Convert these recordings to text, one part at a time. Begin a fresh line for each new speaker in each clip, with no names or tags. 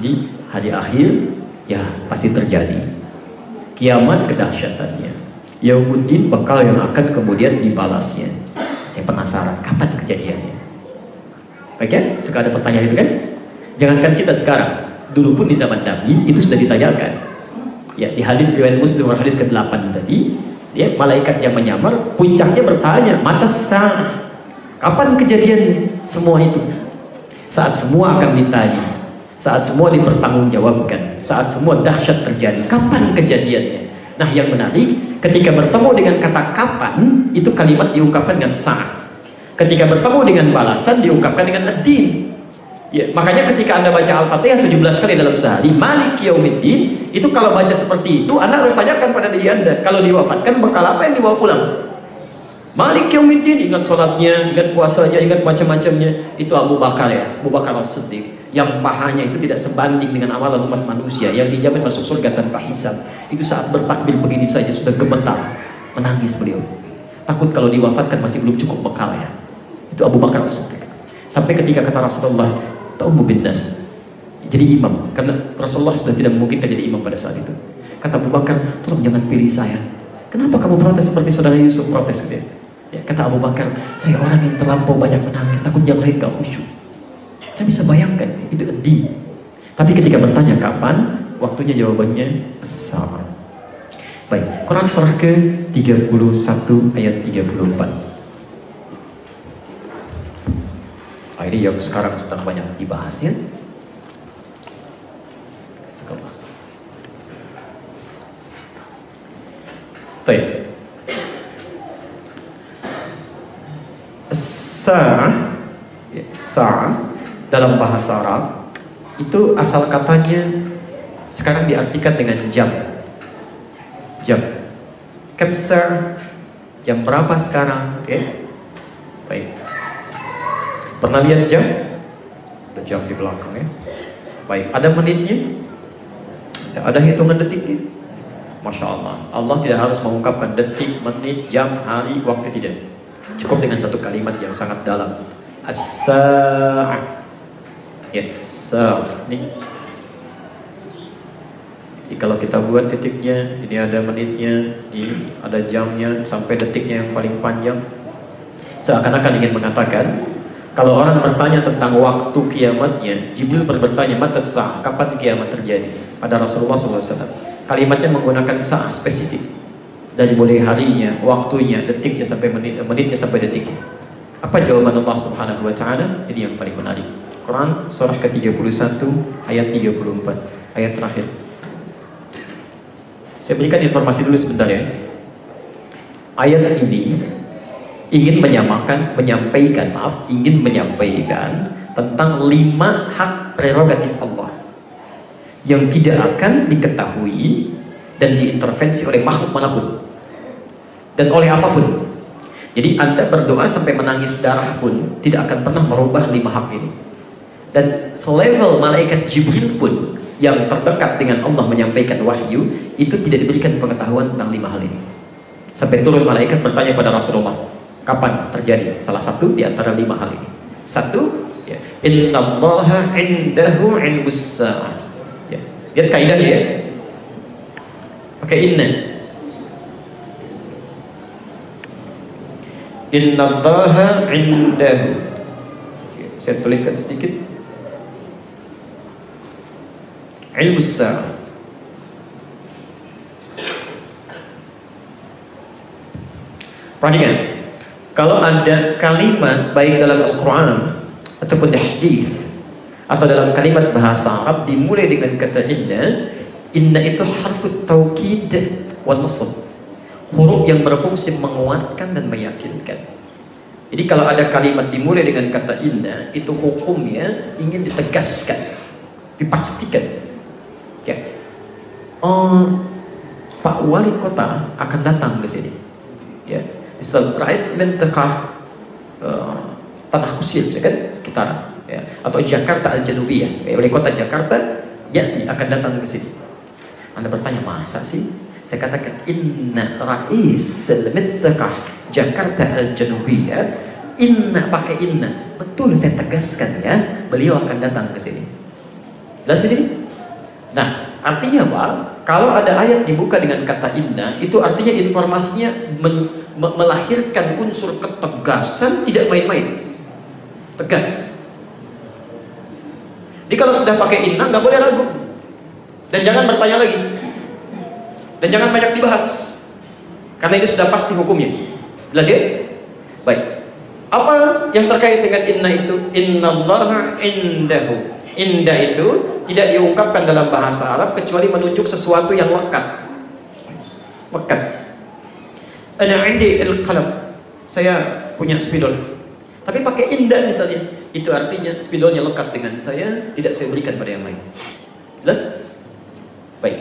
Jadi hari akhir ya pasti terjadi. Kiamat kedahsyatannya. Yaumuddin bakal yang akan kemudian dibalasnya. Saya penasaran kapan kejadiannya. Oke, ya? suka ada pertanyaan itu kan? Jangankan kita sekarang, dulu pun di zaman Nabi itu sudah ditanyakan. Ya, di hadis riwayat Muslim hadis ke-8 tadi, ya, malaikat yang menyamar puncaknya bertanya, "Mata sah? Kapan kejadian semua itu?" Saat semua akan ditanya, saat semua dipertanggungjawabkan, saat semua dahsyat terjadi, kapan kejadiannya? Nah, yang menarik, ketika bertemu dengan kata kapan, itu kalimat diungkapkan dengan saat. Ketika bertemu dengan balasan, diungkapkan dengan ad-din. Ya, makanya ketika Anda baca Al-Fatihah 17 kali dalam sehari, Malik Yaumiddin, itu kalau baca seperti itu, Anda harus tanyakan pada diri Anda, kalau diwafatkan bekal apa yang dibawa pulang? Malik Yaumiddin, ingat sholatnya, ingat puasanya, ingat macam-macamnya, itu Abu Bakar ya, Abu Bakar As-Siddiq yang pahanya itu tidak sebanding dengan amalan umat manusia. Yang dijamin masuk surga tanpa hisab. Itu saat bertakbir begini saja sudah gemetar. Menangis beliau. Takut kalau diwafatkan masih belum cukup bekal ya. Itu Abu Bakar sampai ketika kata Rasulullah ta'ummu bin nas. Jadi imam. Karena Rasulullah sudah tidak memungkinkan jadi imam pada saat itu. Kata Abu Bakar tolong jangan pilih saya. Kenapa kamu protes seperti saudara Yusuf protes? Gitu ya, kata Abu Bakar saya orang yang terlampau banyak menangis. Takut yang lain gak khusyuk kita bisa bayangkan itu di. Tapi ketika bertanya kapan, waktunya jawabannya sama. Baik, Quran surah ke-31 ayat 34. Nah, ini yang sekarang sedang banyak dibahas ya. Sekolah. Baik. Sa'ah ya, dalam bahasa Arab itu asal katanya sekarang diartikan dengan jam. Jam. Kemser jam berapa sekarang? Oke. Okay. Baik. Pernah lihat jam? Ada jam di belakang ya. Baik, ada menitnya? Ada hitungan detiknya? Masya Allah. Allah tidak harus mengungkapkan detik, menit, jam, hari, waktu tidak. Cukup dengan satu kalimat yang sangat dalam. Ya so ini jadi kalau kita buat titiknya ini ada menitnya ini ada jamnya sampai detiknya yang paling panjang seakan-akan ingin mengatakan kalau orang bertanya tentang waktu kiamatnya Jibril bertanya mata sah kapan kiamat terjadi pada Rasulullah SAW kalimatnya menggunakan sah spesifik dari mulai harinya, waktunya, detiknya sampai menit, menitnya sampai detiknya. Apa jawaban Allah Subhanahu wa taala? Ini yang paling menarik. Quran surah ke-31 ayat 34 ayat terakhir. Saya berikan informasi dulu sebentar ya. Ayat ini ingin menyamakan menyampaikan maaf ingin menyampaikan tentang lima hak prerogatif Allah yang tidak akan diketahui dan diintervensi oleh makhluk mana pun. Dan oleh apa pun. Jadi anda berdoa sampai menangis darah pun tidak akan pernah merubah lima hak ini dan selevel malaikat Jibril pun yang terdekat dengan Allah menyampaikan wahyu itu tidak diberikan pengetahuan tentang lima hal ini. Sampai turun malaikat bertanya pada Rasulullah kapan terjadi salah satu di antara lima hal ini? Satu ya innallaha indahu ilmus sa'ah. Ya lihat kaidahnya ya. Pakai inna. Innallaha indahu. Saya tuliskan sedikit ilmu sa'ah Perhatikan, kalau ada kalimat baik dalam Al-Quran ataupun hadis atau dalam kalimat bahasa Arab dimulai dengan kata inna, inna itu harfu taukid wa nasab. Huruf yang berfungsi menguatkan dan meyakinkan. Jadi kalau ada kalimat dimulai dengan kata inna, itu hukumnya ingin ditegaskan, dipastikan. Oh, Pak Wali Kota akan datang ke sini. Ya. Surprise mentekah uh, tanah kusir, ya kan sekitar ya. atau Jakarta Al Janubiyah. Ya. Wali Kota Jakarta Yati akan datang ke sini. Anda bertanya masa sih? Saya katakan inna rais mentekah Jakarta Al Janubiyah inna pakai inna betul saya tegaskan ya beliau akan datang ke sini Jelas di sini? Nah, artinya apa? Kalau ada ayat dibuka dengan kata inna, itu artinya informasinya melahirkan unsur ketegasan tidak main-main. Tegas. Jadi kalau sudah pakai inna, nggak boleh ragu. Dan jangan bertanya lagi. Dan jangan banyak dibahas. Karena ini sudah pasti hukumnya. Jelas ya? Baik. Apa yang terkait dengan inna itu? Innallaha indahu Indah itu tidak diungkapkan dalam bahasa Arab kecuali menunjuk sesuatu yang lekat. Lekat. Ana indi al-qalam. Saya punya spidol. Tapi pakai indah misalnya. Itu artinya spidolnya lekat dengan saya, tidak saya berikan pada yang lain. Jelas? Baik.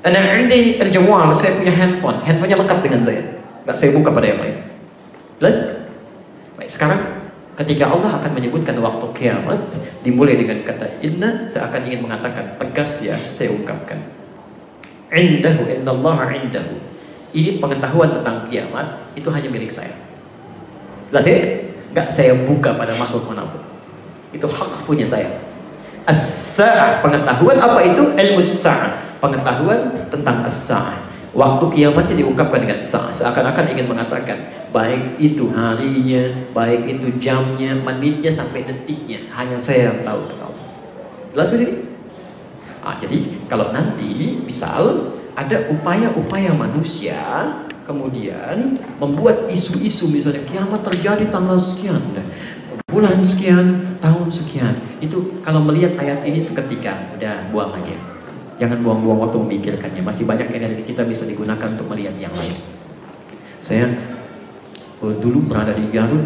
Ana indi al-jawal. Saya punya handphone. Handphonenya lekat dengan saya. Enggak saya buka pada yang lain. Jelas? Baik, sekarang Ketika Allah akan menyebutkan waktu kiamat dimulai dengan kata inna seakan ingin mengatakan tegas ya saya ungkapkan. Indahu innallaha indahu. Ini pengetahuan tentang kiamat itu hanya milik saya. Jelas ya? Enggak saya buka pada makhluk mana pun. Itu hak punya saya. As-sa'ah pengetahuan apa itu? Ilmu sa'ah. Pengetahuan tentang as-sa'ah Waktu kiamatnya diungkapkan dengan sah, seakan-akan ingin mengatakan baik itu harinya, baik itu jamnya, menitnya sampai detiknya, hanya saya yang tahu kata. Jelas sini? Ah, jadi kalau nanti misal ada upaya-upaya manusia kemudian membuat isu-isu misalnya kiamat terjadi tanggal sekian bulan sekian tahun sekian itu kalau melihat ayat ini seketika udah buang aja Jangan buang-buang waktu memikirkannya. Masih banyak energi kita bisa digunakan untuk melihat yang lain. Saya uh, dulu berada di Garut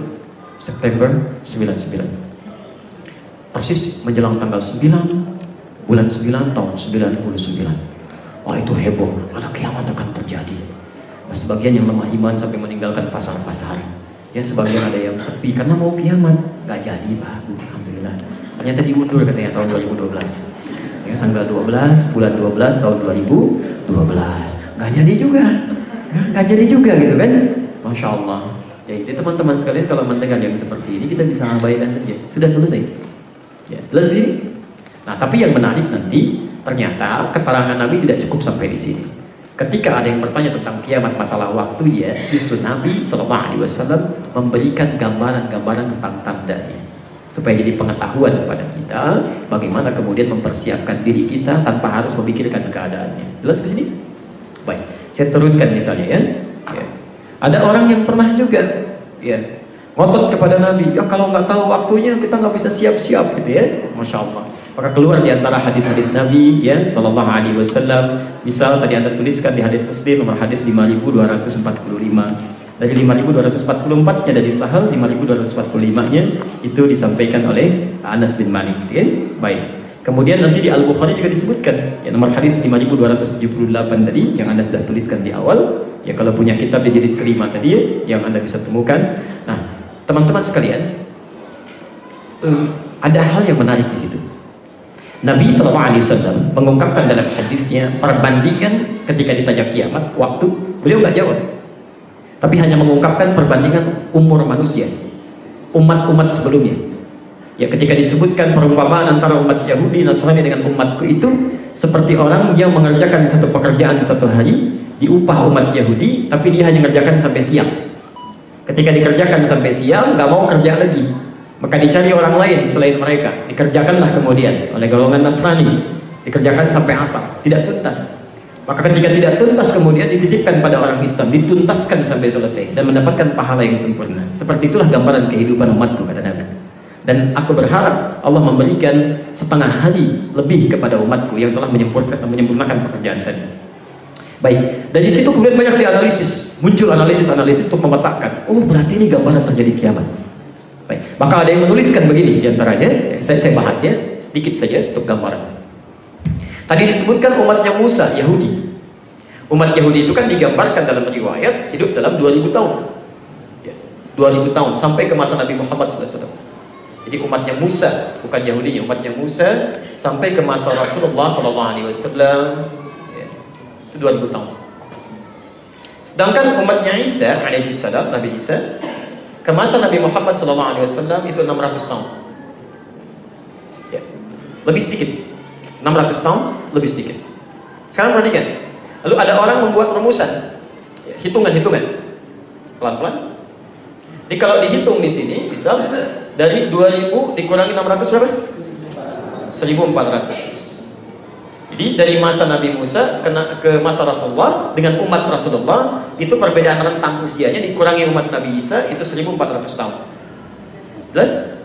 September 99. Persis menjelang tanggal 9 bulan 9 tahun 99. Wah itu heboh, ada kiamat akan terjadi. Nah, sebagian yang lemah iman sampai meninggalkan pasar-pasar. Ya sebagian ada yang sepi karena mau kiamat, nggak jadi pak, alhamdulillah. Ternyata diundur katanya tahun 2012 ya, tanggal 12 bulan 12 tahun 2012 nggak jadi juga. Nggak jadi juga gitu kan? Masya Allah. Ya, jadi teman-teman sekalian kalau mendengar yang seperti ini kita bisa abaikan saja. Sudah selesai? Ya, jelas di nah tapi yang menarik nanti ternyata keterangan Nabi tidak cukup sampai di sini. Ketika ada yang bertanya tentang kiamat masalah waktu ya justru Nabi Shallallahu Alaihi Wasallam memberikan gambaran-gambaran tentang tandanya supaya jadi pengetahuan kepada kita bagaimana kemudian mempersiapkan diri kita tanpa harus memikirkan keadaannya. Jelas ke sini? Baik, saya turunkan misalnya ya. ya. Ada orang yang pernah juga ya ngotot kepada Nabi, ya kalau nggak tahu waktunya kita nggak bisa siap-siap gitu ya, masya Allah. Maka keluar di antara hadis-hadis Nabi ya Sallallahu Alaihi Wasallam. Misal tadi anda tuliskan di hadis Muslim nomor hadis 5245 dari 5244 nya dari Sahal 5245 nya itu disampaikan oleh Anas bin Malik ya? baik. Kemudian nanti di Al-Bukhari juga disebutkan ya nomor hadis 5278 tadi yang Anda sudah tuliskan di awal. Ya kalau punya kitab di jilid kelima tadi ya, yang Anda bisa temukan. Nah teman-teman sekalian um, ada hal yang menarik di situ. Nabi SAW mengungkapkan dalam hadisnya perbandingan ketika ditanya kiamat waktu beliau nggak jawab tapi hanya mengungkapkan perbandingan umur manusia umat-umat sebelumnya. Ya ketika disebutkan perumpamaan antara umat Yahudi Nasrani dengan umatku itu seperti orang yang mengerjakan satu pekerjaan satu hari diupah umat Yahudi tapi dia hanya mengerjakan sampai siang. Ketika dikerjakan sampai siang nggak mau kerja lagi. Maka dicari orang lain selain mereka. Dikerjakanlah kemudian oleh golongan Nasrani. Dikerjakan sampai asar. Tidak tuntas maka ketika tidak tuntas kemudian dititipkan pada orang Islam, dituntaskan sampai selesai dan mendapatkan pahala yang sempurna. Seperti itulah gambaran kehidupan umatku kata Nabi. Dan aku berharap Allah memberikan setengah hari lebih kepada umatku yang telah menyempurnakan, pekerjaan tadi. Baik, dari situ kemudian banyak dianalisis, muncul analisis-analisis untuk memetakan, oh berarti ini gambaran terjadi kiamat. Baik, maka ada yang menuliskan begini di antaranya, saya, saya bahas ya, sedikit saja untuk gambaran. Tadi disebutkan umatnya Musa, Yahudi. Umat Yahudi itu kan digambarkan dalam riwayat hidup dalam 2000 tahun. Ya, 2000 tahun sampai ke masa Nabi Muhammad SAW. Jadi umatnya Musa, bukan Yahudi, umatnya Musa sampai ke masa Rasulullah SAW. Ya, itu 2000 tahun. Sedangkan umatnya Isa alaihi salam, Nabi Isa ke masa Nabi Muhammad SAW itu 600 tahun. Ya, lebih sedikit 600 tahun lebih sedikit. Sekarang perhatikan. Lalu ada orang membuat rumusan. Ya, hitungan-hitungan. Pelan-pelan. Jadi kalau dihitung di sini, bisa dari 2000 dikurangi 600 berapa? 1400. Jadi dari masa Nabi Musa ke masa Rasulullah dengan umat Rasulullah itu perbedaan rentang usianya dikurangi umat Nabi Isa itu 1400 tahun. Jelas?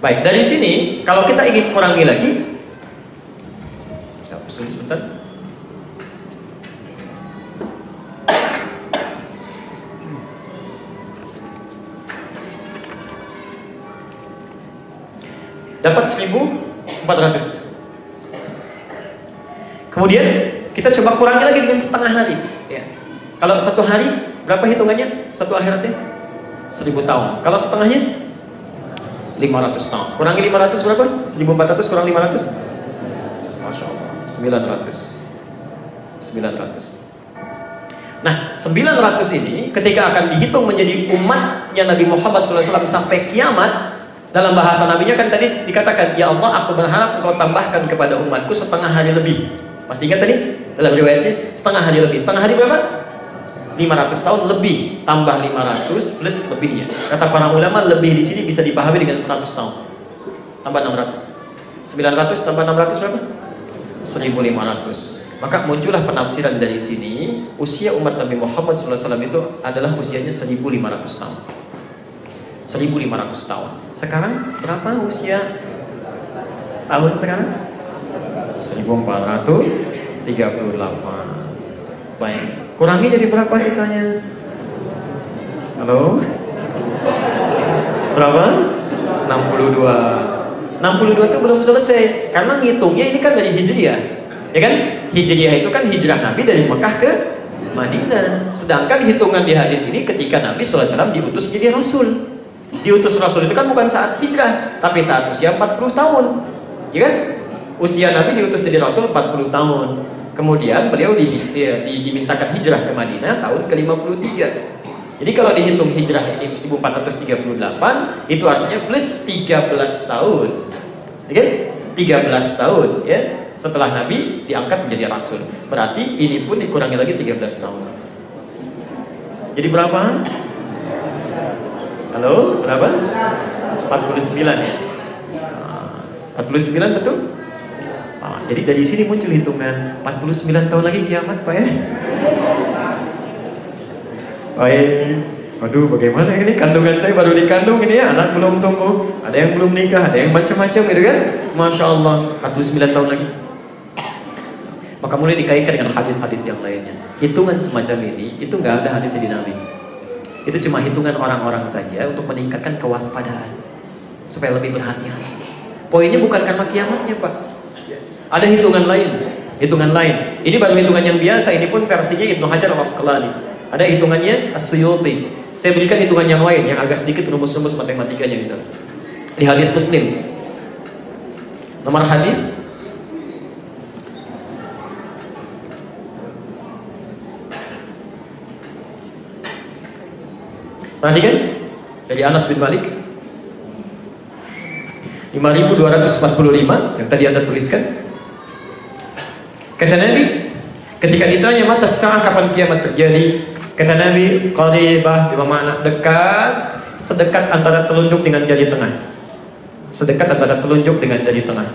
Baik, dari sini kalau kita ingin kurangi lagi dulu sebentar. Dapat 1400 Kemudian kita coba kurangi lagi dengan setengah hari. Ya. Kalau satu hari berapa hitungannya? Satu akhiratnya? Seribu tahun. Kalau setengahnya? 500 tahun. Kurangi 500 berapa? 1400 kurang 500? Masya Allah. 900. 900. Nah, 900 ini ketika akan dihitung menjadi umatnya Nabi Muhammad SAW sampai kiamat, dalam bahasa nabinya kan tadi dikatakan, Ya Allah, aku berharap engkau tambahkan kepada umatku setengah hari lebih. Masih ingat tadi? Dalam riwayatnya setengah hari lebih. Setengah hari berapa? 500 tahun lebih tambah 500 plus lebihnya. Kata para ulama lebih di sini bisa dipahami dengan 100 tahun. Tambah 600. 900 tambah 600 berapa? 1500. Maka muncullah penafsiran dari sini usia umat Nabi Muhammad SAW itu adalah usianya 1500 tahun. 1500 tahun. Sekarang berapa usia tahun sekarang? 1438 baik kurangi jadi berapa sisanya halo berapa 62 62 itu belum selesai. Karena ngitungnya ini kan dari hijriah ya kan? Hijriah itu kan hijrah Nabi dari Mekah ke Madinah. Sedangkan hitungan di hadis ini ketika Nabi SAW diutus jadi Rasul. Diutus Rasul itu kan bukan saat hijrah tapi saat usia 40 tahun ya kan? Usia Nabi diutus jadi Rasul 40 tahun. Kemudian beliau di, di, di, dimintakan hijrah ke Madinah tahun ke-53. Jadi kalau dihitung hijrah ini 1438, itu artinya plus 13 tahun. Oke? Okay? 13 tahun ya. Setelah Nabi diangkat menjadi rasul. Berarti ini pun dikurangi lagi 13 tahun. Jadi berapa? Halo, berapa? 49 ya. 49 betul? Ah, jadi dari sini muncul hitungan 49 tahun lagi kiamat Pak ya. Baik. Waduh, bagaimana ini kandungan saya baru dikandung ini ya, anak belum tumbuh, ada yang belum nikah, ada yang macam-macam gitu kan? Masya Allah, 49 tahun lagi. Maka mulai dikaitkan dengan hadis-hadis yang lainnya. Hitungan semacam ini, itu nggak ada hadis di Nabi. Itu cuma hitungan orang-orang saja untuk meningkatkan kewaspadaan. Supaya lebih berhati-hati. Poinnya bukan karena kiamatnya Pak. Ada hitungan lain, hitungan lain. Ini baru hitungan yang biasa, ini pun versinya Ibnu Hajar al-Asqalani. Ada hitungannya As-Suyuti. Saya berikan hitungan yang lain yang agak sedikit rumus-rumus matematikanya misalnya. Di hadis Muslim. Nomor hadis Perhatikan dari Anas bin Malik 5245 yang tadi Anda tuliskan Kata Nabi, ketika ditanya mata sah kapan kiamat terjadi, kata Nabi, qaribah bermakna dekat, sedekat antara telunjuk dengan jari tengah. Sedekat antara telunjuk dengan jari tengah.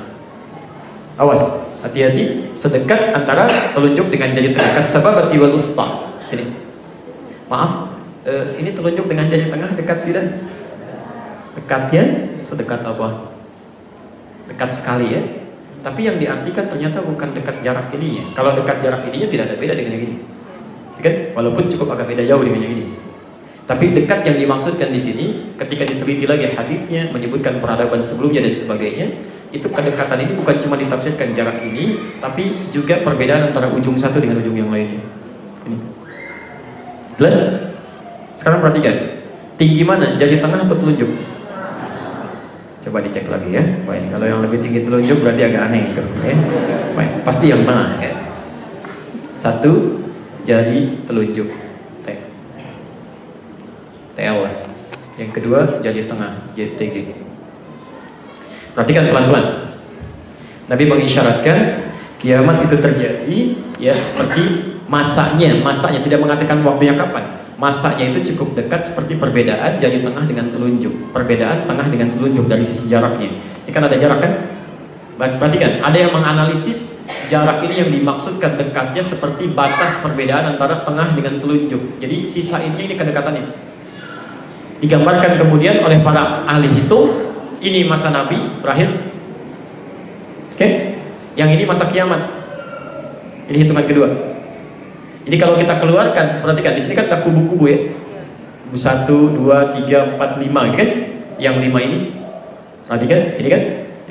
Awas, hati-hati, sedekat antara telunjuk dengan jari tengah. Kasababati wal usta. Ini. Maaf, uh, ini telunjuk dengan jari tengah dekat tidak? Dekat ya? Sedekat apa? Dekat sekali ya? Tapi yang diartikan ternyata bukan dekat jarak ininya. Kalau dekat jarak ininya tidak ada beda dengan yang ini. Kan? Walaupun cukup agak beda jauh dengan yang ini. Tapi dekat yang dimaksudkan di sini, ketika diteliti lagi hadisnya, menyebutkan peradaban sebelumnya dan sebagainya, itu kedekatan ini bukan cuma ditafsirkan jarak ini, tapi juga perbedaan antara ujung satu dengan ujung yang lainnya. Ini. Jelas? Sekarang perhatikan, tinggi mana? Jari tengah atau telunjuk? Coba dicek lagi ya. Baik, kalau yang lebih tinggi telunjuk berarti agak aneh gitu, ya. Baik, pasti yang tengah ya. Satu jari telunjuk. T. TL. Yang kedua jari tengah, JTG. Perhatikan pelan-pelan. Nabi mengisyaratkan kiamat itu terjadi ya seperti masanya, masanya tidak mengatakan waktunya kapan. Masanya itu cukup dekat seperti perbedaan jari tengah dengan telunjuk. Perbedaan tengah dengan telunjuk dari sisi jaraknya. Ini kan ada jarak kan? Perhatikan, ada yang menganalisis jarak ini yang dimaksudkan dekatnya seperti batas perbedaan antara tengah dengan telunjuk. Jadi sisa ini ini kedekatannya. Digambarkan kemudian oleh para ahli hitung, ini masa Nabi berakhir. Oke? Okay? Yang ini masa kiamat. Ini hitungan kedua. Jadi kalau kita keluarkan, perhatikan di sini kan ada kubu-kubu ya. Kubu satu, dua, tiga, empat, lima, ini kan? Yang lima ini, perhatikan, ini kan?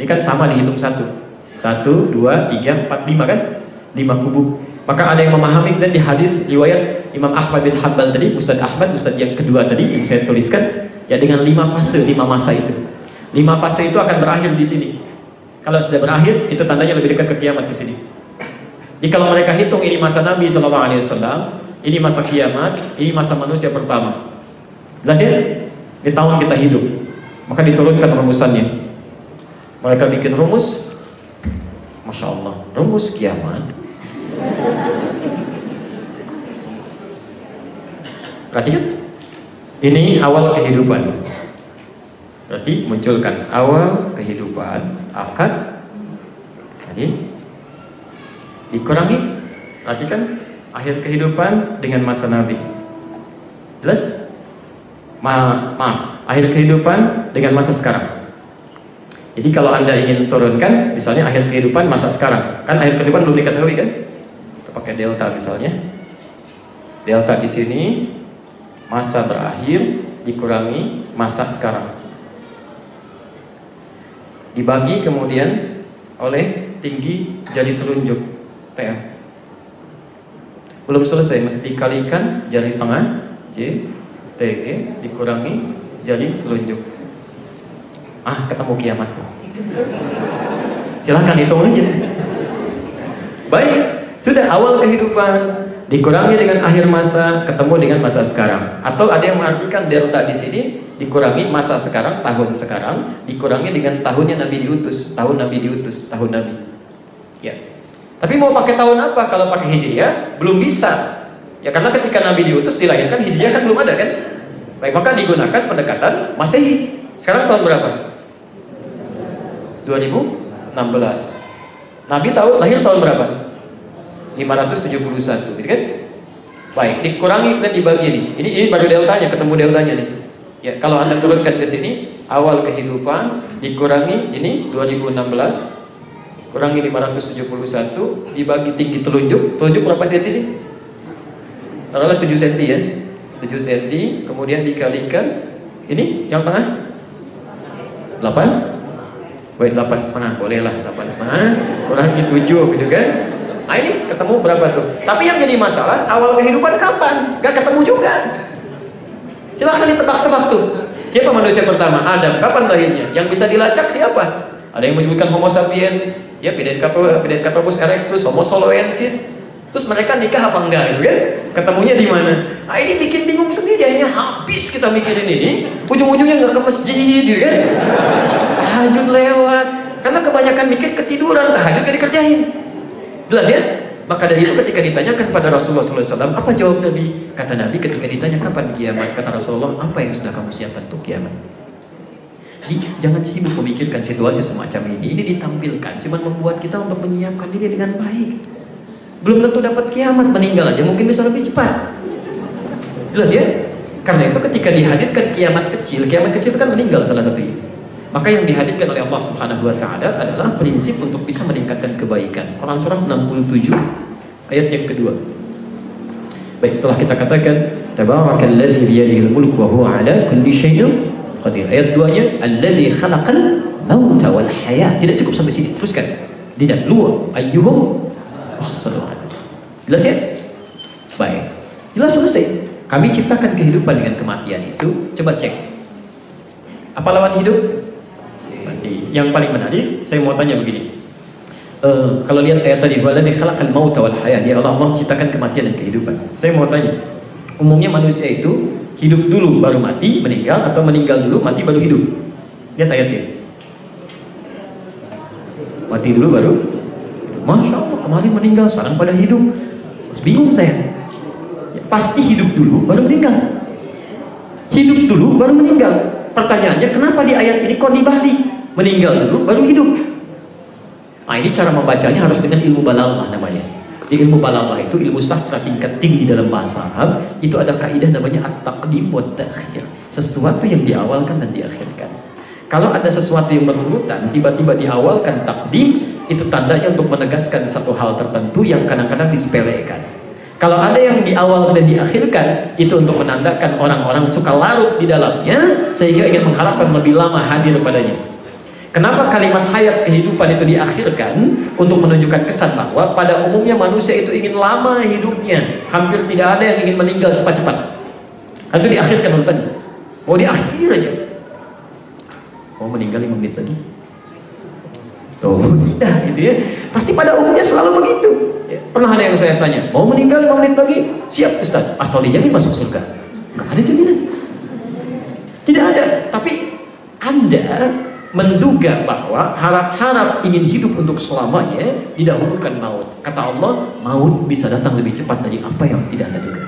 Ini kan sama dihitung satu. Satu, dua, tiga, empat, lima kan? Lima kubu. Maka ada yang memahami dan di hadis riwayat Imam Ahmad bin Hanbal tadi, Ustaz Ahmad, Ustaz yang kedua tadi yang saya tuliskan, ya dengan lima fase, lima masa itu. Lima fase itu akan berakhir di sini. Kalau sudah berakhir, itu tandanya lebih dekat ke kiamat ke sini. Jadi kalau mereka hitung ini masa Nabi Wasallam, ini masa kiamat, ini masa manusia pertama. Jelas ya? Di tahun kita hidup, maka diturunkan rumusannya. Mereka bikin rumus, masya Allah, rumus kiamat. Perhatikan, ini awal kehidupan. Berarti munculkan awal kehidupan akan jadi dikurangi. Perhatikan akhir kehidupan dengan masa Nabi. Jelas? Ma maaf. Akhir kehidupan dengan masa sekarang jadi kalau anda ingin turunkan misalnya akhir kehidupan masa sekarang. Kan akhir kehidupan belum diketahui kan? Kita pakai delta misalnya. Delta di sini masa berakhir dikurangi masa sekarang. Dibagi kemudian oleh tinggi jari telunjuk TM belum selesai mesti dikalikan jari tengah J TG dikurangi jari telunjuk. Ah ketemu kiamat silahkan hitung aja baik sudah awal kehidupan dikurangi dengan akhir masa ketemu dengan masa sekarang atau ada yang mengartikan delta di sini dikurangi masa sekarang tahun sekarang dikurangi dengan tahunnya Nabi diutus tahun Nabi diutus tahun Nabi ya tapi mau pakai tahun apa? Kalau pakai hijriah belum bisa. Ya karena ketika Nabi diutus dilahirkan hijriah kan belum ada kan? Baik, maka digunakan pendekatan Masehi. Sekarang tahun berapa? 2016. Nabi tahu lahir tahun berapa? 571, gitu kan? Baik, dikurangi dan dibagi nih. Ini ini baru deltanya, ketemu deltanya nih. Ya, kalau Anda turunkan ke sini, awal kehidupan dikurangi ini 2016 kurangi 571 dibagi tinggi telunjuk telunjuk berapa senti sih? taruhlah 7 senti ya 7 senti kemudian dikalikan ini yang tengah 8 Baik 8 setengah. Boleh lah 8 setengah. Kurangi 7 gitu kan? Nah ini ketemu berapa tuh? Tapi yang jadi masalah awal kehidupan kapan? Gak ketemu juga. Silahkan ditebak-tebak tuh. Siapa manusia pertama? Adam. Kapan lahirnya? Yang bisa dilacak siapa? Ada yang menyebutkan homo sapien ya Pidencatropus erectus, Homo soloensis. Terus mereka nikah apa enggak gitu kan? Ketemunya di mana? Nah ini bikin bingung sendiri, akhirnya habis kita mikirin ini, ujung-ujungnya nggak ke masjid gitu kan? Tahajud lewat, karena kebanyakan mikir ketiduran, tahajud gak dikerjain. Jelas ya? Maka dari itu ketika ditanyakan pada Rasulullah SAW, apa jawab Nabi? Kata Nabi ketika ditanya kapan kiamat, kata Rasulullah, apa yang sudah kamu siapkan untuk kiamat? Jadi jangan sibuk memikirkan situasi semacam ini. Ini ditampilkan, cuma membuat kita untuk menyiapkan diri dengan baik. Belum tentu dapat kiamat, meninggal aja mungkin bisa lebih cepat. Jelas ya? Karena itu ketika dihadirkan kiamat kecil, kiamat kecil itu kan meninggal salah satu ini. Maka yang dihadirkan oleh Allah Subhanahu wa taala adalah prinsip untuk bisa meningkatkan kebaikan. Quran surah 67 ayat yang kedua. Baik setelah kita katakan tabarakalladzi biyadihi mulku wa huwa ala kulli syai'in qadir. Ayat 2-nya alladzi khalaqal mauta wal hayat. Tidak cukup sampai sini. Teruskan. Tidak luar ayyuhum ahsanu Jelas ya? Baik. Jelas selesai. Kami ciptakan kehidupan dengan kematian itu. Coba cek. Apa lawan hidup? Mati. Yang paling menarik, saya mau tanya begini. Uh, kalau lihat ayat tadi, waladzi khalaqal mauta wal hayat. Ya Allah, Allah menciptakan kematian dan kehidupan. Saya mau tanya. Umumnya manusia itu hidup dulu baru mati, meninggal atau meninggal dulu mati baru hidup. Lihat ayatnya. Mati dulu baru Masya Allah kemarin meninggal sekarang pada hidup. Terus bingung saya. Ya, Pasti hidup dulu baru meninggal. Hidup dulu baru meninggal. Pertanyaannya kenapa di ayat ini kok dibalik Meninggal dulu baru hidup. Nah ini cara membacanya harus dengan ilmu balaghah namanya. Di ilmu balaghah itu ilmu sastra tingkat tinggi dalam bahasa Arab itu ada kaidah namanya at-taqdim wa ta'khir sesuatu yang diawalkan dan diakhirkan. Kalau ada sesuatu yang berurutan tiba-tiba diawalkan takdim itu tandanya untuk menegaskan satu hal tertentu yang kadang-kadang disepelekan kalau ada yang di awal dan diakhirkan itu untuk menandakan orang-orang suka larut di dalamnya sehingga ingin mengharapkan lebih lama hadir padanya Kenapa kalimat hayat kehidupan itu diakhirkan untuk menunjukkan kesan bahwa pada umumnya manusia itu ingin lama hidupnya, hampir tidak ada yang ingin meninggal cepat-cepat. Itu diakhirkan urutannya. Mau diakhir aja. Mau meninggal lima menit lagi? Oh tidak gitu ya. Pasti pada umumnya selalu begitu. Ya. Pernah ada yang saya tanya, mau meninggal lima menit lagi? Siap Ustaz. Asal dijamin masuk surga. Gak ada jaminan. Tidak ada. Tapi Anda menduga bahwa harap-harap ingin hidup untuk selamanya didahulukan maut. Kata Allah, maut bisa datang lebih cepat dari apa yang tidak Anda duga.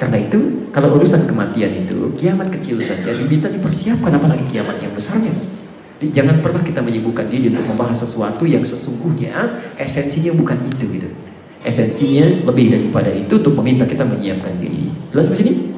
Karena itu, kalau urusan kematian itu, kiamat kecil saja diminta dipersiapkan apalagi kiamat yang besarnya. Jadi, jangan pernah kita menyibukkan diri untuk membahas sesuatu yang sesungguhnya esensinya bukan itu gitu. Esensinya lebih daripada itu untuk meminta kita menyiapkan diri. Jelas di sini?